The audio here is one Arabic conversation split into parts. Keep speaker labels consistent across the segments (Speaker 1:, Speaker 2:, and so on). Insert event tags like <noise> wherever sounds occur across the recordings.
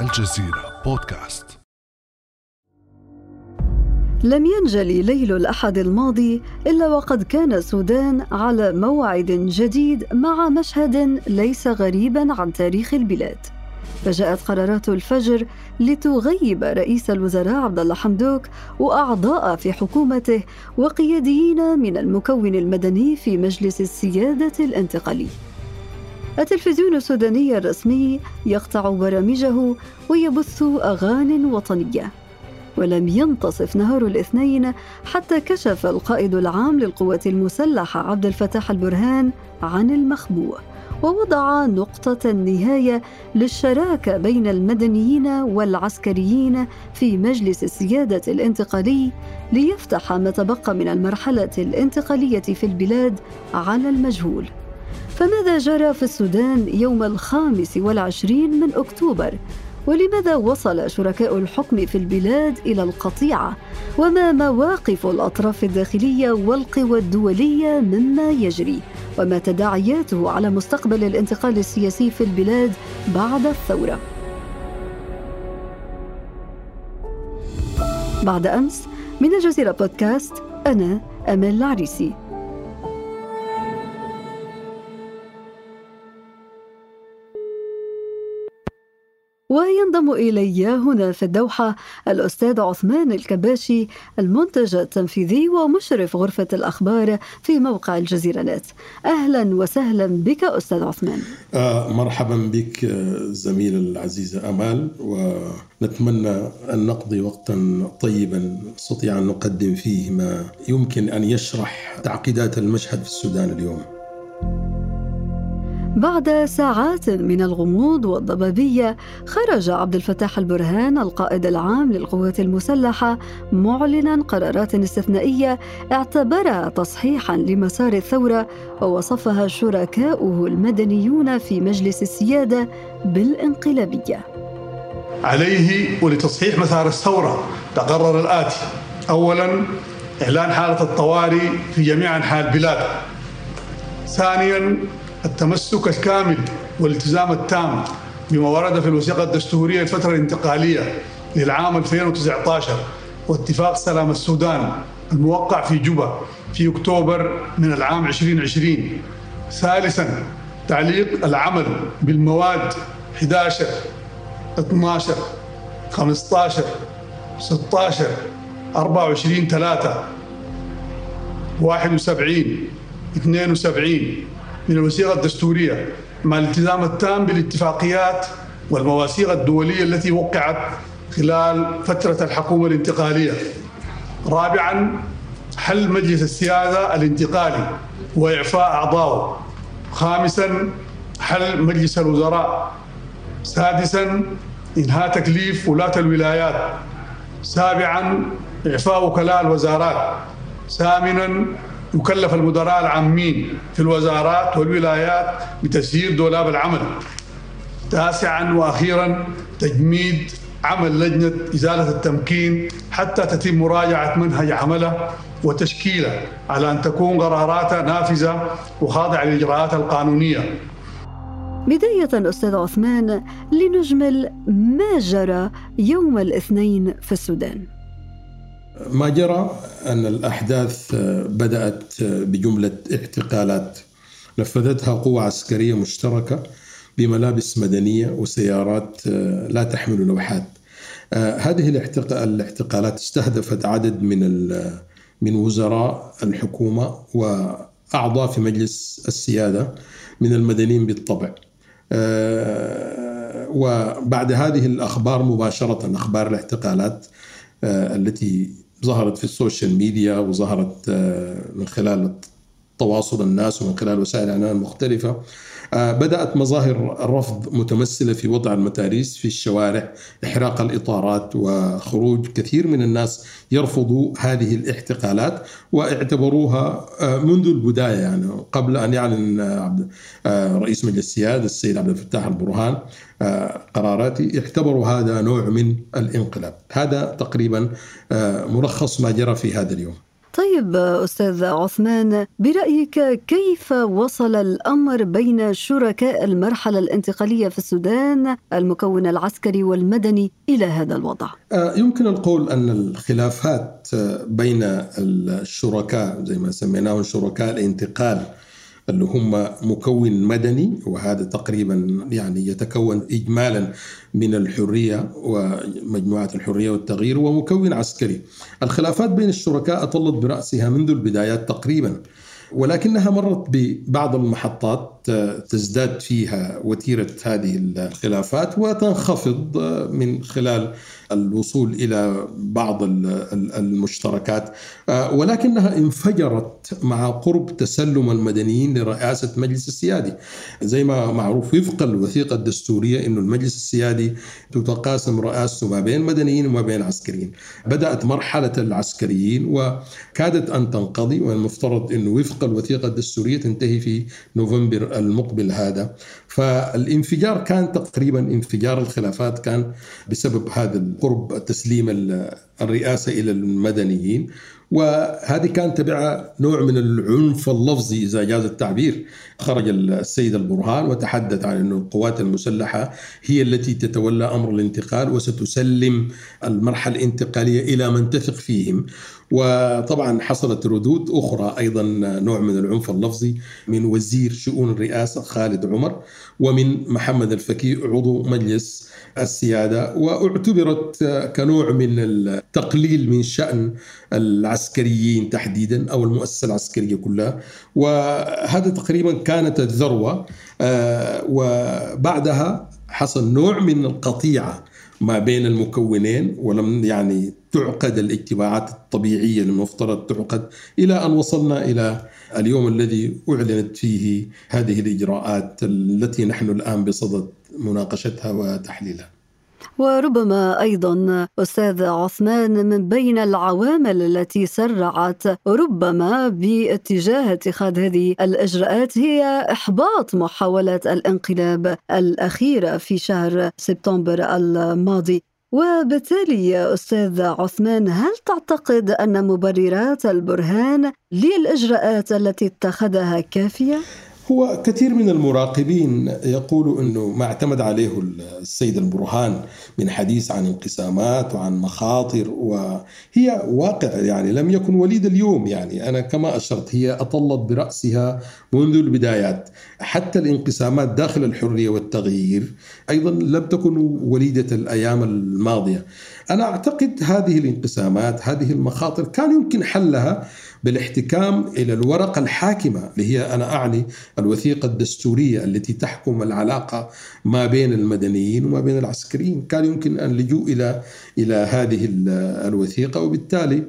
Speaker 1: الجزيرة بودكاست.
Speaker 2: لم ينجلي ليل الأحد الماضي إلا وقد كان السودان على موعد جديد مع مشهد ليس غريبا عن تاريخ البلاد. فجاءت قرارات الفجر لتغيب رئيس الوزراء عبد الله حمدوك وأعضاء في حكومته وقياديين من المكون المدني في مجلس السيادة الانتقالي. التلفزيون السوداني الرسمي يقطع برامجه ويبث اغان وطنية ولم ينتصف نهار الاثنين حتى كشف القائد العام للقوات المسلحة عبد الفتاح البرهان عن المخبوء ووضع نقطة النهاية للشراكة بين المدنيين والعسكريين في مجلس السيادة الانتقالي ليفتح ما تبقى من المرحلة الانتقالية في البلاد على المجهول. فماذا جرى في السودان يوم الخامس والعشرين من أكتوبر؟ ولماذا وصل شركاء الحكم في البلاد إلى القطيعة؟ وما مواقف الأطراف الداخلية والقوى الدولية مما يجري؟ وما تداعياته على مستقبل الانتقال السياسي في البلاد بعد الثورة؟ بعد أمس من الجزيرة بودكاست أنا أمل العريسي. وينضم إلي هنا في الدوحة الأستاذ عثمان الكباشي المنتج التنفيذي ومشرف غرفة الأخبار في موقع الجزيرة نت أهلا وسهلا بك أستاذ عثمان.
Speaker 3: آه مرحبا بك زميل العزيزة أمال ونتمنى أن نقضي وقتا طيبا نستطيع أن نقدم فيه ما يمكن أن يشرح تعقيدات المشهد في السودان اليوم.
Speaker 2: بعد ساعات من الغموض والضبابية خرج عبد الفتاح البرهان القائد العام للقوات المسلحة معلنا قرارات استثنائية اعتبرها تصحيحا لمسار الثورة ووصفها شركاؤه المدنيون في مجلس السيادة بالانقلابية.
Speaker 4: عليه ولتصحيح مسار الثورة تقرر الآتي أولا إعلان حالة الطوارئ في جميع أنحاء البلاد. ثانيا التمسك الكامل والالتزام التام بما ورد في الوثيقة الدستورية الفترة الانتقالية للعام 2019 واتفاق سلام السودان الموقع في جوبا في أكتوبر من العام 2020 ثالثا تعليق العمل بالمواد 11 12 15 16 24 3 71 72 من الوثيقة الدستورية مع الالتزام التام بالاتفاقيات والمواثيق الدولية التي وقعت خلال فترة الحكومة الانتقالية. رابعا حل مجلس السيادة الانتقالي وإعفاء أعضائه خامسا حل مجلس الوزراء. سادسا إنهاء تكليف ولاة الولايات. سابعا إعفاء وكلاء الوزارات. ثامنا يكلف المدراء العامين في الوزارات والولايات بتسيير دولاب العمل تاسعا وأخيرا تجميد عمل لجنة إزالة التمكين حتى تتم مراجعة منهج عمله وتشكيله على أن تكون قراراتها نافذة وخاضعة للإجراءات القانونية.
Speaker 2: بداية أستاذ عثمان لنجمل ما جرى يوم الاثنين في السودان.
Speaker 3: ما جرى أن الأحداث بدأت بجملة اعتقالات. نفذتها قوة عسكرية مشتركة بملابس مدنية وسيارات لا تحمل لوحات. هذه الاعتقالات استهدفت عدد من من وزراء الحكومة وأعضاء في مجلس السيادة من المدنيين بالطبع. وبعد هذه الأخبار مباشرة أخبار الاعتقالات التي ظهرت في السوشيال ميديا وظهرت آه، من خلال تواصل الناس ومن خلال وسائل الاعلام المختلفة. آه، بدأت مظاهر الرفض متمثلة في وضع المتاريس في الشوارع إحراق الإطارات وخروج كثير من الناس يرفضوا هذه الاحتقالات واعتبروها آه، منذ البداية يعني قبل أن يعلن رئيس مجلس السياده السيد عبد الفتاح البرهان قراراتي اعتبروا هذا نوع من الانقلاب. هذا تقريبا ملخص ما جرى في هذا اليوم.
Speaker 2: طيب أستاذ عثمان برأيك كيف وصل الأمر بين شركاء المرحلة الانتقالية في السودان المكون العسكري والمدني إلى هذا الوضع؟
Speaker 3: آه، يمكن القول أن الخلافات آه، بين الشركاء زي ما سميناهم شركاء الانتقال اللي هم مكون مدني وهذا تقريبا يعني يتكون اجمالا من الحرية ومجموعة الحرية والتغيير ومكون عسكري. الخلافات بين الشركاء اطلت برأسها منذ البدايات تقريبا ولكنها مرت ببعض المحطات تزداد فيها وتيرة هذه الخلافات وتنخفض من خلال الوصول إلى بعض المشتركات. آه، ولكنها انفجرت مع قرب تسلم المدنيين لرئاسة مجلس السيادي. زي ما معروف وفق الوثيقه الدستورية إنه المجلس السيادي تتقاسم رئاسته ما بين مدنيين وما بين عسكريين. بدأت مرحلة العسكريين وكادت أن تنقضي والمفترض إنه وفق الوثيقة الدستورية تنتهي في نوفمبر المقبل هذا. فالانفجار كان تقريبا انفجار الخلافات كان بسبب هذا قرب تسليم الرئاسة إلى المدنيين. وهذه كان تبعها نوع من العنف اللفظي إذا جاز التعبير. خرج السيد البرهان وتحدث عن أن القوات المسلحة هي التي تتولى أمر الانتقال وستسلم المرحلة الانتقالية إلى من تثق فيهم. وطبعا حصلت ردود أخرى أيضا نوع من العنف اللفظي من وزير شؤون الرئاسة خالد عمر ومن محمد الفكي عضو مجلس السيادة واعتبرت كنوع من التقليل من شأن العسكريين تحديدا أو المؤسسة العسكرية كلها. وهذا تقريبا كانت الذروة. آه، وبعدها حصل نوع من القطيعة ما بين المكونين ولم يعني تعقد الاجتماعات الطبيعية المفترض تعقد إلى أن وصلنا إلى اليوم الذي أعلنت فيه هذه الإجراءات التي نحن الآن بصدد مناقشتها وتحليلها.
Speaker 2: وربما أيضا أستاذ عثمان من بين العوامل التي سرعت ربما باتجاه اتخاذ هذه الإجراءات هي إحباط محاولات الانقلاب الاخيره في شهر سبتمبر الماضي. وبالتالي يا أستاذ عثمان هل تعتقد أن مبررات البرهان للإجراءات التي اتخذها كافية؟
Speaker 3: هو كثير من المراقبين يقولوا إنه ما اعتمد عليه السيد البرهان من حديث عن انقسامات وعن مخاطر وهي واقع يعني لم يكن وليد اليوم يعني. أنا كما أشرت هي أطلت برأسها منذ البدايات. حتى الانقسامات داخل الحرية والتغيير أيضا لم تكن وليدة الأيام الماضية. أنا أعتقد هذه الانقسامات هذه المخاطر كان يمكن حلها بالاحتكام إلى الورقة الحاكمة اللي هي أنا أعني الوثيقة الدستورية التي تحكم العلاقة ما بين المدنيين وما بين العسكريين، كان يمكن أن اللجوء إلى إلى هذه الوثيقة وبالتالي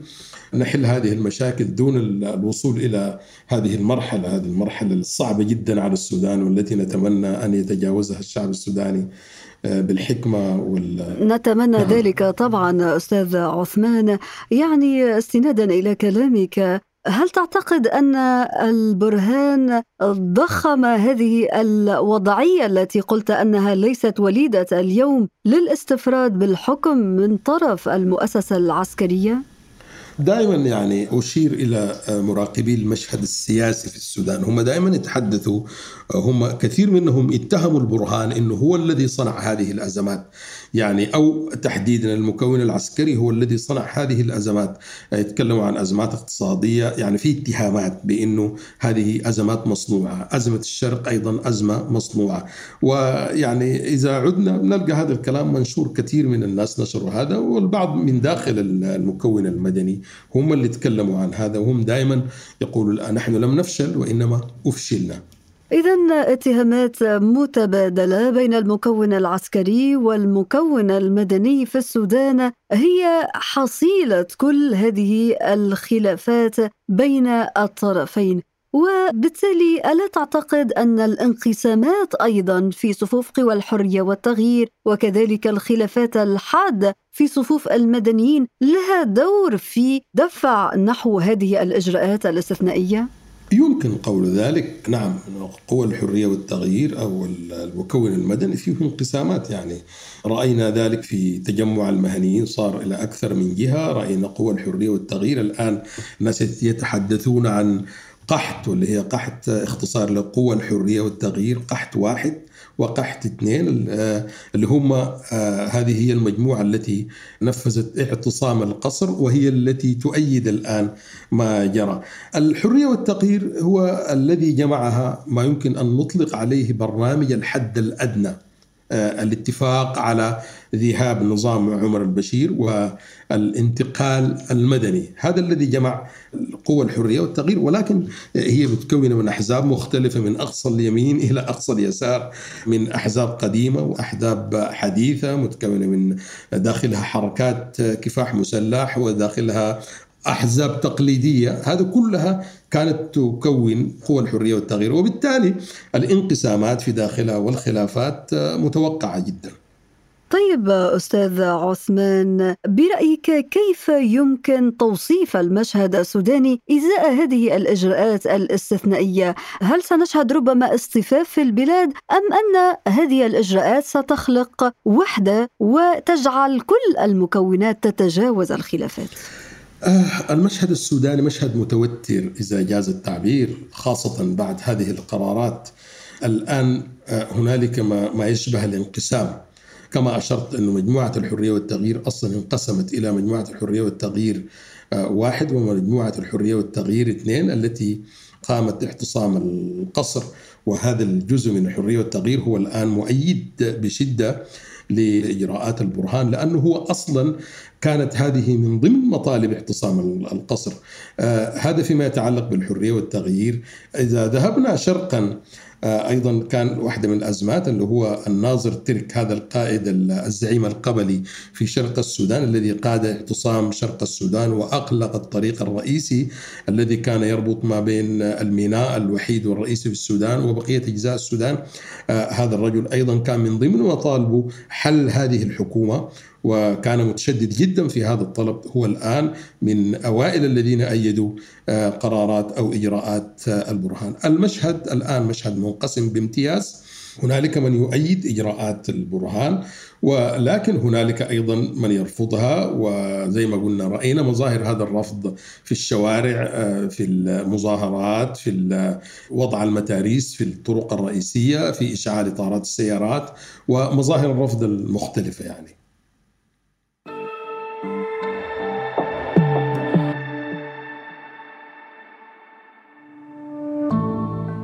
Speaker 3: نحل هذه المشاكل دون الوصول إلى هذه المرحلة، هذه المرحلة الصعبة جدا على السودان والتي نتمنى أن يتجاوزها الشعب السوداني بالحكمة وال...
Speaker 2: نتمنى نعم. ذلك طبعا أستاذ عثمان يعني استنادا إلى كلامك هل تعتقد أن البرهان ضخم هذه الوضعية التي قلت أنها ليست وليدة اليوم للاستفراد بالحكم من طرف المؤسسة العسكرية؟
Speaker 3: دائما يعني أشير إلى مراقبي المشهد السياسي في السودان. هم دائما يتحدثوا هم كثير منهم اتهموا البرهان إنه هو الذي صنع هذه الأزمات. يعني أو تحديدا المكون العسكري هو الذي صنع هذه الأزمات. يتكلموا عن أزمات اقتصادية يعني في اتهامات بأنه هذه أزمات مصنوعة. أزمة الشرق أيضا أزمة مصنوعة. ويعني إذا عدنا نلقى هذا الكلام منشور كثير من الناس نشروا هذا والبعض من داخل المكون المدني هم اللي تكلموا عن هذا وهم دائما يقولوا نحن لم نفشل وإنما أفشلنا.
Speaker 2: إذا اتهامات متبادلة بين المكون العسكري والمكون المدني في السودان هي حصيلة كل هذه الخلافات بين الطرفين وبالتالي ألا تعتقد أن الانقسامات أيضا في صفوف قوى الحريه والتغيير وكذلك الخلافات الحاده في صفوف المدنيين لها دور في دفع نحو هذه الإجراءات الاستثنائية؟
Speaker 3: يمكن قول ذلك نعم قوى الحرية والتغيير أو المكون المدني فيه انقسامات. يعني رأينا ذلك في تجمع المهنيين صار إلى أكثر من جهة. رأينا قوى الحرية والتغيير. الآن الناس يتحدثون عن قحط واللي هي قحط اختصار لقوى الحرية والتغيير قحط واحد. وقحط اثنين آه، اللي هم آه، هذه هي المجموعة التي نفذت اعتصام القصر وهي التي تؤيد الآن ما جرى. الحرية والتغيير هو الذي جمعها ما يمكن أن نطلق عليه برنامج الحد الأدنى. الاتفاق على ذهاب نظام عمر البشير والانتقال المدني. هذا الذي جمع قوى الحرية والتغيير ولكن هي متكونة من أحزاب مختلفة من أقصى اليمين إلى أقصى اليسار من أحزاب قديمة وأحزاب حديثة متكونة من داخلها حركات كفاح مسلح وداخلها أحزاب تقليدية هذا كلها كانت تكون قوى الحرية والتغيير وبالتالي الانقسامات في داخلها والخلافات متوقعة جدا
Speaker 2: طيب أستاذ عثمان برأيك كيف يمكن توصيف المشهد السوداني إزاء هذه الإجراءات الاستثنائية؟ هل سنشهد ربما اصطفاف في البلاد أم أن هذه الإجراءات ستخلق وحدة وتجعل كل المكونات تتجاوز الخلافات؟
Speaker 3: آه المشهد السوداني مشهد متوتر إذا جاز التعبير خاصة بعد هذه القرارات. الآن آه هنالك ما, ما يشبه الانقسام. كما أشرت أن مجموعة الحرية والتغيير أصلا انقسمت إلى مجموعة الحرية والتغيير آه واحد ومجموعة الحرية والتغيير اثنين التي قامت اعتصام القصر. وهذا الجزء من الحرية والتغيير هو الآن مؤيد بشدة لإجراءات البرهان لأنه هو أصلا كانت هذه من ضمن مطالب اعتصام القصر. آه هذا فيما يتعلق بالحرية والتغيير. إذا ذهبنا شرقا أيضا كان واحدة من الأزمات اللي هو الناظر ترك هذا القائد الزعيم القبلي في شرق السودان الذي قاد اعتصام شرق السودان واغلق الطريق الرئيسي الذي كان يربط ما بين الميناء الوحيد والرئيسي في السودان وبقية أجزاء السودان. آه، هذا الرجل أيضا كان من ضمن مطالبه حل هذه الحكومة وكان متشدد جدا في هذا الطلب هو الآن من أوائل الذين أيدوا آه، قرارات أو إجراءات آه، البرهان. المشهد الآن مشهد منقسم بامتياز هنالك من يؤيد إجراءات البرهان ولكن هنالك أيضا من يرفضها وزي ما قلنا رأينا مظاهر هذا الرفض في الشوارع آه، في المظاهرات في وضع المتاريس في الطرق الرئيسية في إشعال إطارات السيارات ومظاهر الرفض المختلفة يعني.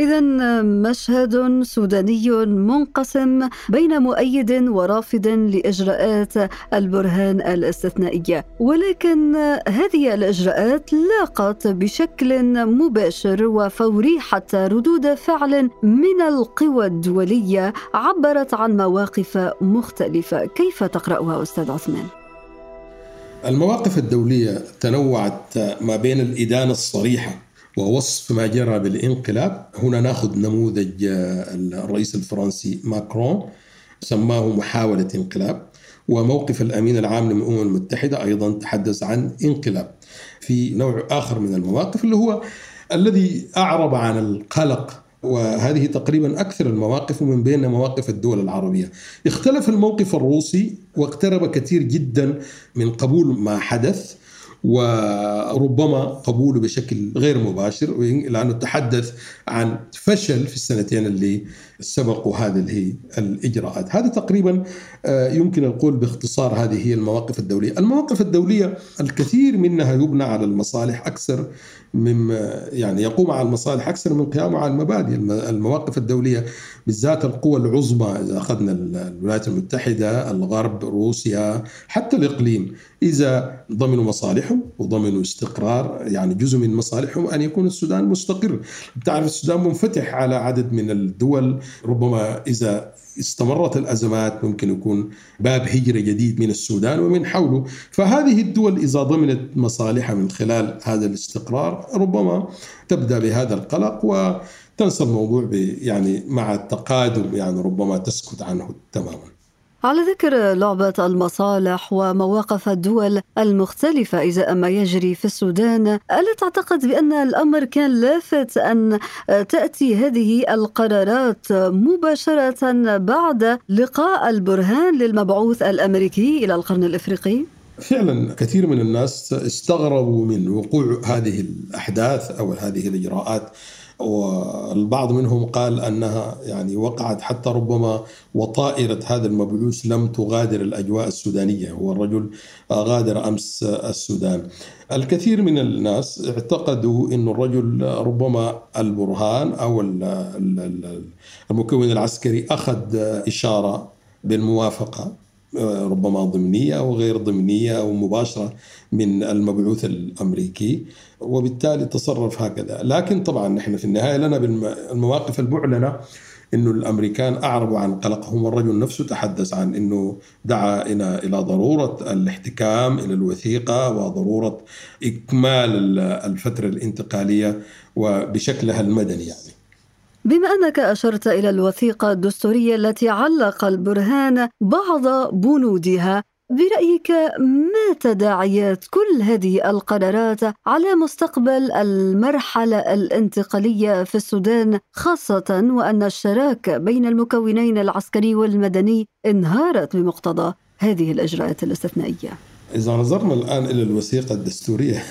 Speaker 2: إذا مشهد سوداني منقسم بين مؤيد ورافض لإجراءات البرهان الاستثنائية، ولكن هذه الإجراءات لاقت بشكل مباشر وفوري حتى ردود فعل من القوى الدولية عبرت عن مواقف مختلفة، كيف تقرأها أستاذ عثمان؟
Speaker 3: المواقف الدولية تنوعت ما بين الإدانة الصريحة ووصف ما جرى بالانقلاب. هنا ناخذ نموذج آه، الرئيس الفرنسي ماكرون سماه محاولة انقلاب وموقف الأمين العام للأمم المتحدة أيضا تحدث عن انقلاب. في نوع آخر من المواقف اللي هو الذي أعرب عن القلق وهذه تقريبا أكثر المواقف ومن بين مواقف الدول العربية. اختلف الموقف الروسي واقترب كثير جدا من قبول ما حدث. وربما قبوله بشكل غير مباشر لأنه تحدث عن فشل في السنتين اللي سبقوا هذه الإجراءات، هذا تقريبا آه، يمكن القول باختصار هذه هي المواقف الدولية، المواقف الدولية الكثير منها يبنى على المصالح أكثر مما يعني يقوم على المصالح أكثر من قيامه على المبادئ، المواقف الدولية بالذات القوى العظمى إذا أخذنا الولايات المتحدة، الغرب، روسيا، حتى الإقليم إذا ضمنوا مصالحهم وضمنوا استقرار يعني جزء من مصالحهم أن يكون السودان مستقر. بتعرف السودان منفتح على عدد من الدول ربما إذا استمرت الأزمات ممكن يكون باب هجرة جديد من السودان ومن حوله، فهذه الدول إذا ضمنت مصالحها من خلال هذا الاستقرار ربما تبدأ بهذا القلق وتنسى الموضوع يعني مع التقادم يعني ربما تسكت عنه تماما.
Speaker 2: على ذكر لعبة المصالح ومواقف الدول المختلفة إزاء ما يجري في السودان ألا تعتقد بأن الأمر كان لافت أن تأتي هذه القرارات مباشرة بعد لقاء البرهان للمبعوث الأمريكي إلى القرن الإفريقي؟
Speaker 3: فعلا كثير من الناس استغربوا من وقوع هذه الأحداث أو هذه الإجراءات والبعض منهم قال أنها يعني وقعت حتى ربما وطائرة هذا المبعوث لم تغادر الأجواء السودانية. هو الرجل غادر أمس السودان. الكثير من الناس اعتقدوا أن الرجل ربما البرهان أو المكون العسكري أخذ إشارة بالموافقة. ربما ضمنية أو غير ضمنية أو مباشرة من المبعوث الأمريكي وبالتالي تصرف هكذا، لكن طبعا نحن في النهاية لنا بالمواقف المعلنه إنه الأمريكان أعربوا عن قلقهم والرجل نفسه تحدث عن إنه دعا إلى إلى ضرورة الاحتكام إلى الوثيقة وضرورة إكمال الفترة الانتقالية وبشكلها المدني يعني.
Speaker 2: بما أنك أشرت إلى الوثيقة الدستورية التي علق البرهان بعض بنودها برأيك ما تداعيات كل هذه القرارات على مستقبل المرحلة الانتقالية في السودان خاصة وأن الشراكه بين المكونين العسكري والمدني انهارت بمقتضى هذه الإجراءات الاستثنائية؟
Speaker 3: إذا نظرنا الآن إلى الوثيقة الدستورية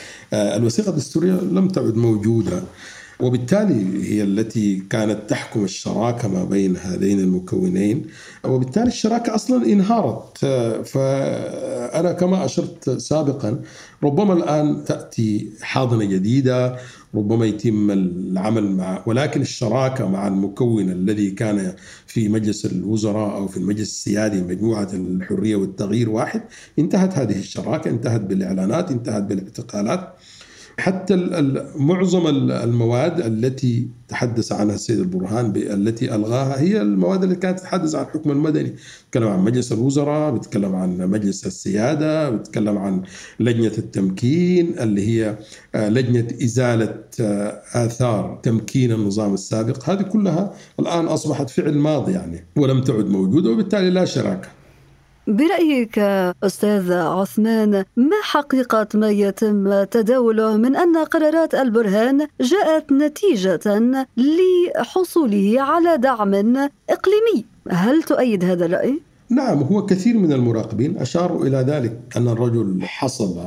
Speaker 3: <laughs> الوثيقة الدستورية لم تعد موجودة. وبالتالي هي التي كانت تحكم الشراكة ما بين هذين المكونين. وبالتالي الشراكة أصلا انهارت. فأنا كما أشرت سابقا ربما الآن تأتي حاضنة جديدة ربما يتم العمل مع ولكن الشراكة مع المكون الذي كان في مجلس الوزراء أو في المجلس السيادي مجموعة الحرية والتغيير واحد انتهت هذه الشراكة انتهت بالإعلانات انتهت بالاعتقالات. حتى معظم المواد التي تحدث عنها السيد البرهان التي ألغاها هي المواد التي كانت تتحدث عن الحكم المدني. بتكلم عن مجلس الوزراء بتكلم عن مجلس السيادة بتكلم عن لجنة التمكين اللي هي آه، لجنة إزالة آه، آثار تمكين النظام السابق. هذه كلها الآن أصبحت فعل ماضي يعني ولم تعد موجودة وبالتالي لا شراكة.
Speaker 2: برأيك أستاذ عثمان ما حقيقة ما يتم تداوله من أن قرارات البرهان جاءت نتيجة لحصوله على دعم إقليمي هل تؤيد هذا الرأي؟
Speaker 3: نعم هو كثير من المراقبين أشاروا إلى ذلك أن الرجل حصل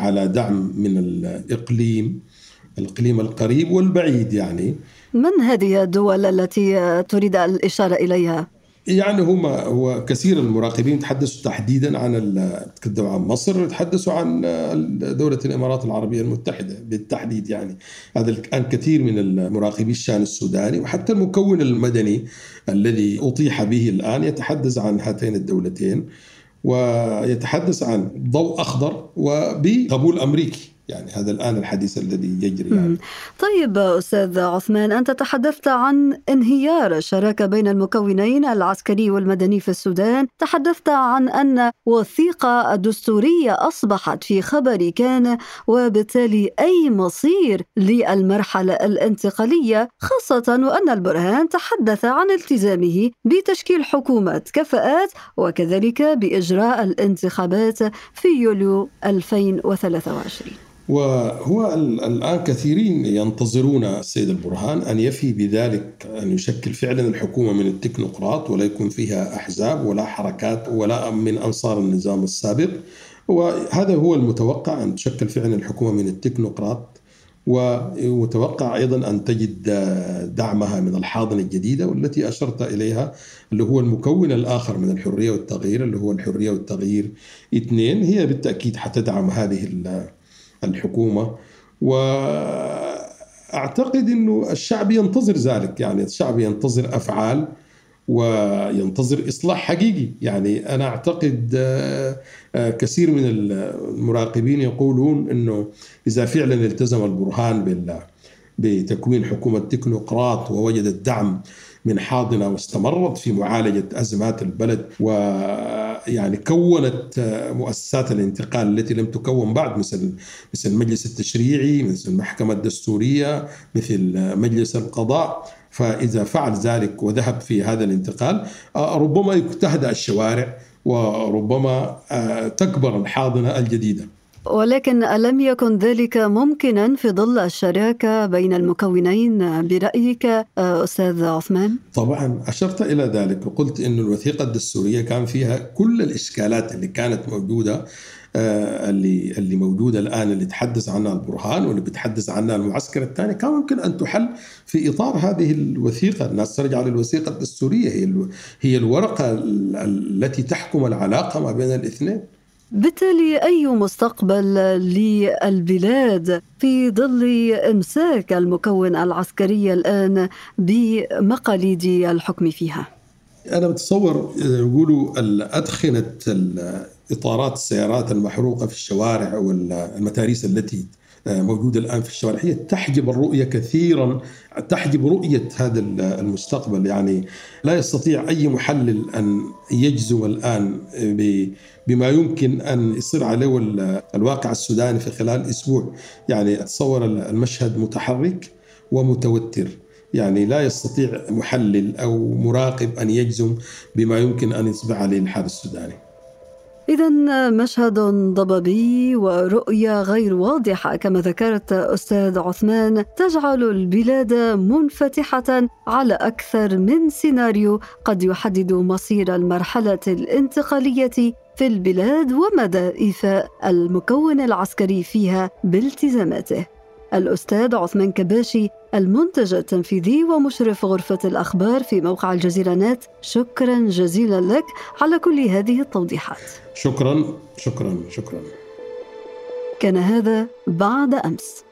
Speaker 3: على دعم من الإقليم الإقليم القريب والبعيد يعني
Speaker 2: من هذه الدول التي تريد الإشارة إليها؟
Speaker 3: يعني هم هو كثير المراقبين تحدثوا تحديدا عن تكلموا عن مصر تحدثوا عن دولة الإمارات العربية المتحدة بالتحديد يعني. هذا الآن كثير من المراقبي الشان السوداني وحتى المكون المدني الذي أطيح به الآن يتحدث عن هاتين الدولتين ويتحدث عن ضوء أخضر وبقبول أمريكي. يعني هذا الآن الحديث الذي يجري يعني.
Speaker 2: طيب أستاذ عثمان أنت تحدثت عن انهيار الشراكة بين المكونين العسكري والمدني في السودان. تحدثت عن أن وثيقة الدستورية أصبحت في خبر كان وبالتالي أي مصير للمرحلة الانتقالية خاصة وأن البرهان تحدث عن التزامه بتشكيل حكومة كفاءات وكذلك بإجراء الانتخابات في يوليو 2023
Speaker 3: وهو الآن كثيرين ينتظرون السيد البرهان أن يفي بذلك أن يشكل فعلا الحكومة من التكنوقراط ولا يكون فيها أحزاب ولا حركات ولا من أنصار النظام السابق. وهذا هو المتوقع أن تشكل فعلا الحكومة من التكنوقراط. ومتوقع أيضا أن تجد دعمها من الحاضنة الجديدة والتي أشرت إليها اللي هو المكون الآخر من الحرية والتغيير اللي هو الحرية والتغيير اثنين. هي بالتأكيد حتدعم هذه الحكومة و اعتقد إنه الشعب ينتظر ذلك. يعني الشعب ينتظر أفعال وينتظر إصلاح حقيقي. يعني أنا أعتقد آه، آه، كثير من المراقبين يقولون إنه إذا فعلا التزم البرهان بتكوين حكومة تكنوقراط ووجد الدعم من حاضنة واستمرت في معالجة أزمات البلد ويعني كونت مؤسسات الانتقال التي لم تكون بعد مثل مثل المجلس التشريعي مثل المحكمه الدستورية مثل مجلس القضاء. فإذا فعل ذلك وذهب في هذا الانتقال ربما تهدأ الشوارع وربما تكبر الحاضنة الجديدة.
Speaker 2: ولكن ألم يكن ذلك ممكنا في ظل الشراكة بين المكونين. برأيك أستاذ عثمان؟
Speaker 3: طبعا أشرت إلى ذلك. وقلت أن الوثيقة الدستورية كان فيها كل الإشكالات اللي كانت موجودة آه، اللي اللي موجودة الآن اللي تحدث عنها البرهان واللي بيتحدث عنها المعسكر الثاني. كان ممكن أن تحل في إطار هذه الوثيقة، الناس ترجع للوثيقة الدستورية. هي هي الورقة التي تحكم العلاقة ما بين الاثنين.
Speaker 2: بالتالي أي مستقبل للبلاد في ظل إمساك المكون العسكري الآن بمقاليد الحكم فيها؟
Speaker 3: أنا بتصور يقولوا ادخنه اطارات السيارات المحروقة في الشوارع والمتاريس التي موجودة الآن في الشوارع. هي تحجب الرؤية كثيرا تحجب رؤية هذا المستقبل. يعني لا يستطيع أي محلل أن يجزم الآن بما يمكن أن يصير عليه الواقع السوداني في خلال أسبوع. يعني أتصور المشهد متحرك ومتوتر. يعني لا يستطيع محلل أو مراقب أن يجزم بما يمكن أن يصبح عليه الحال السوداني.
Speaker 2: إذا مشهد ضبابي ورؤية غير واضحة كما ذكرت أستاذ عثمان تجعل البلاد منفتحة على أكثر من سيناريو قد يحدد مصير المرحلة الانتقالية في البلاد ومدى إيفاء المكون العسكري فيها بالتزاماته. الأستاذ عثمان كباشي المنتج التنفيذي ومشرف غرفة الأخبار في موقع الجزيرة نت. شكرا جزيلا لك على كل هذه التوضيحات.
Speaker 3: شكرا شكرا شكرا.
Speaker 2: كان هذا بعد أمس.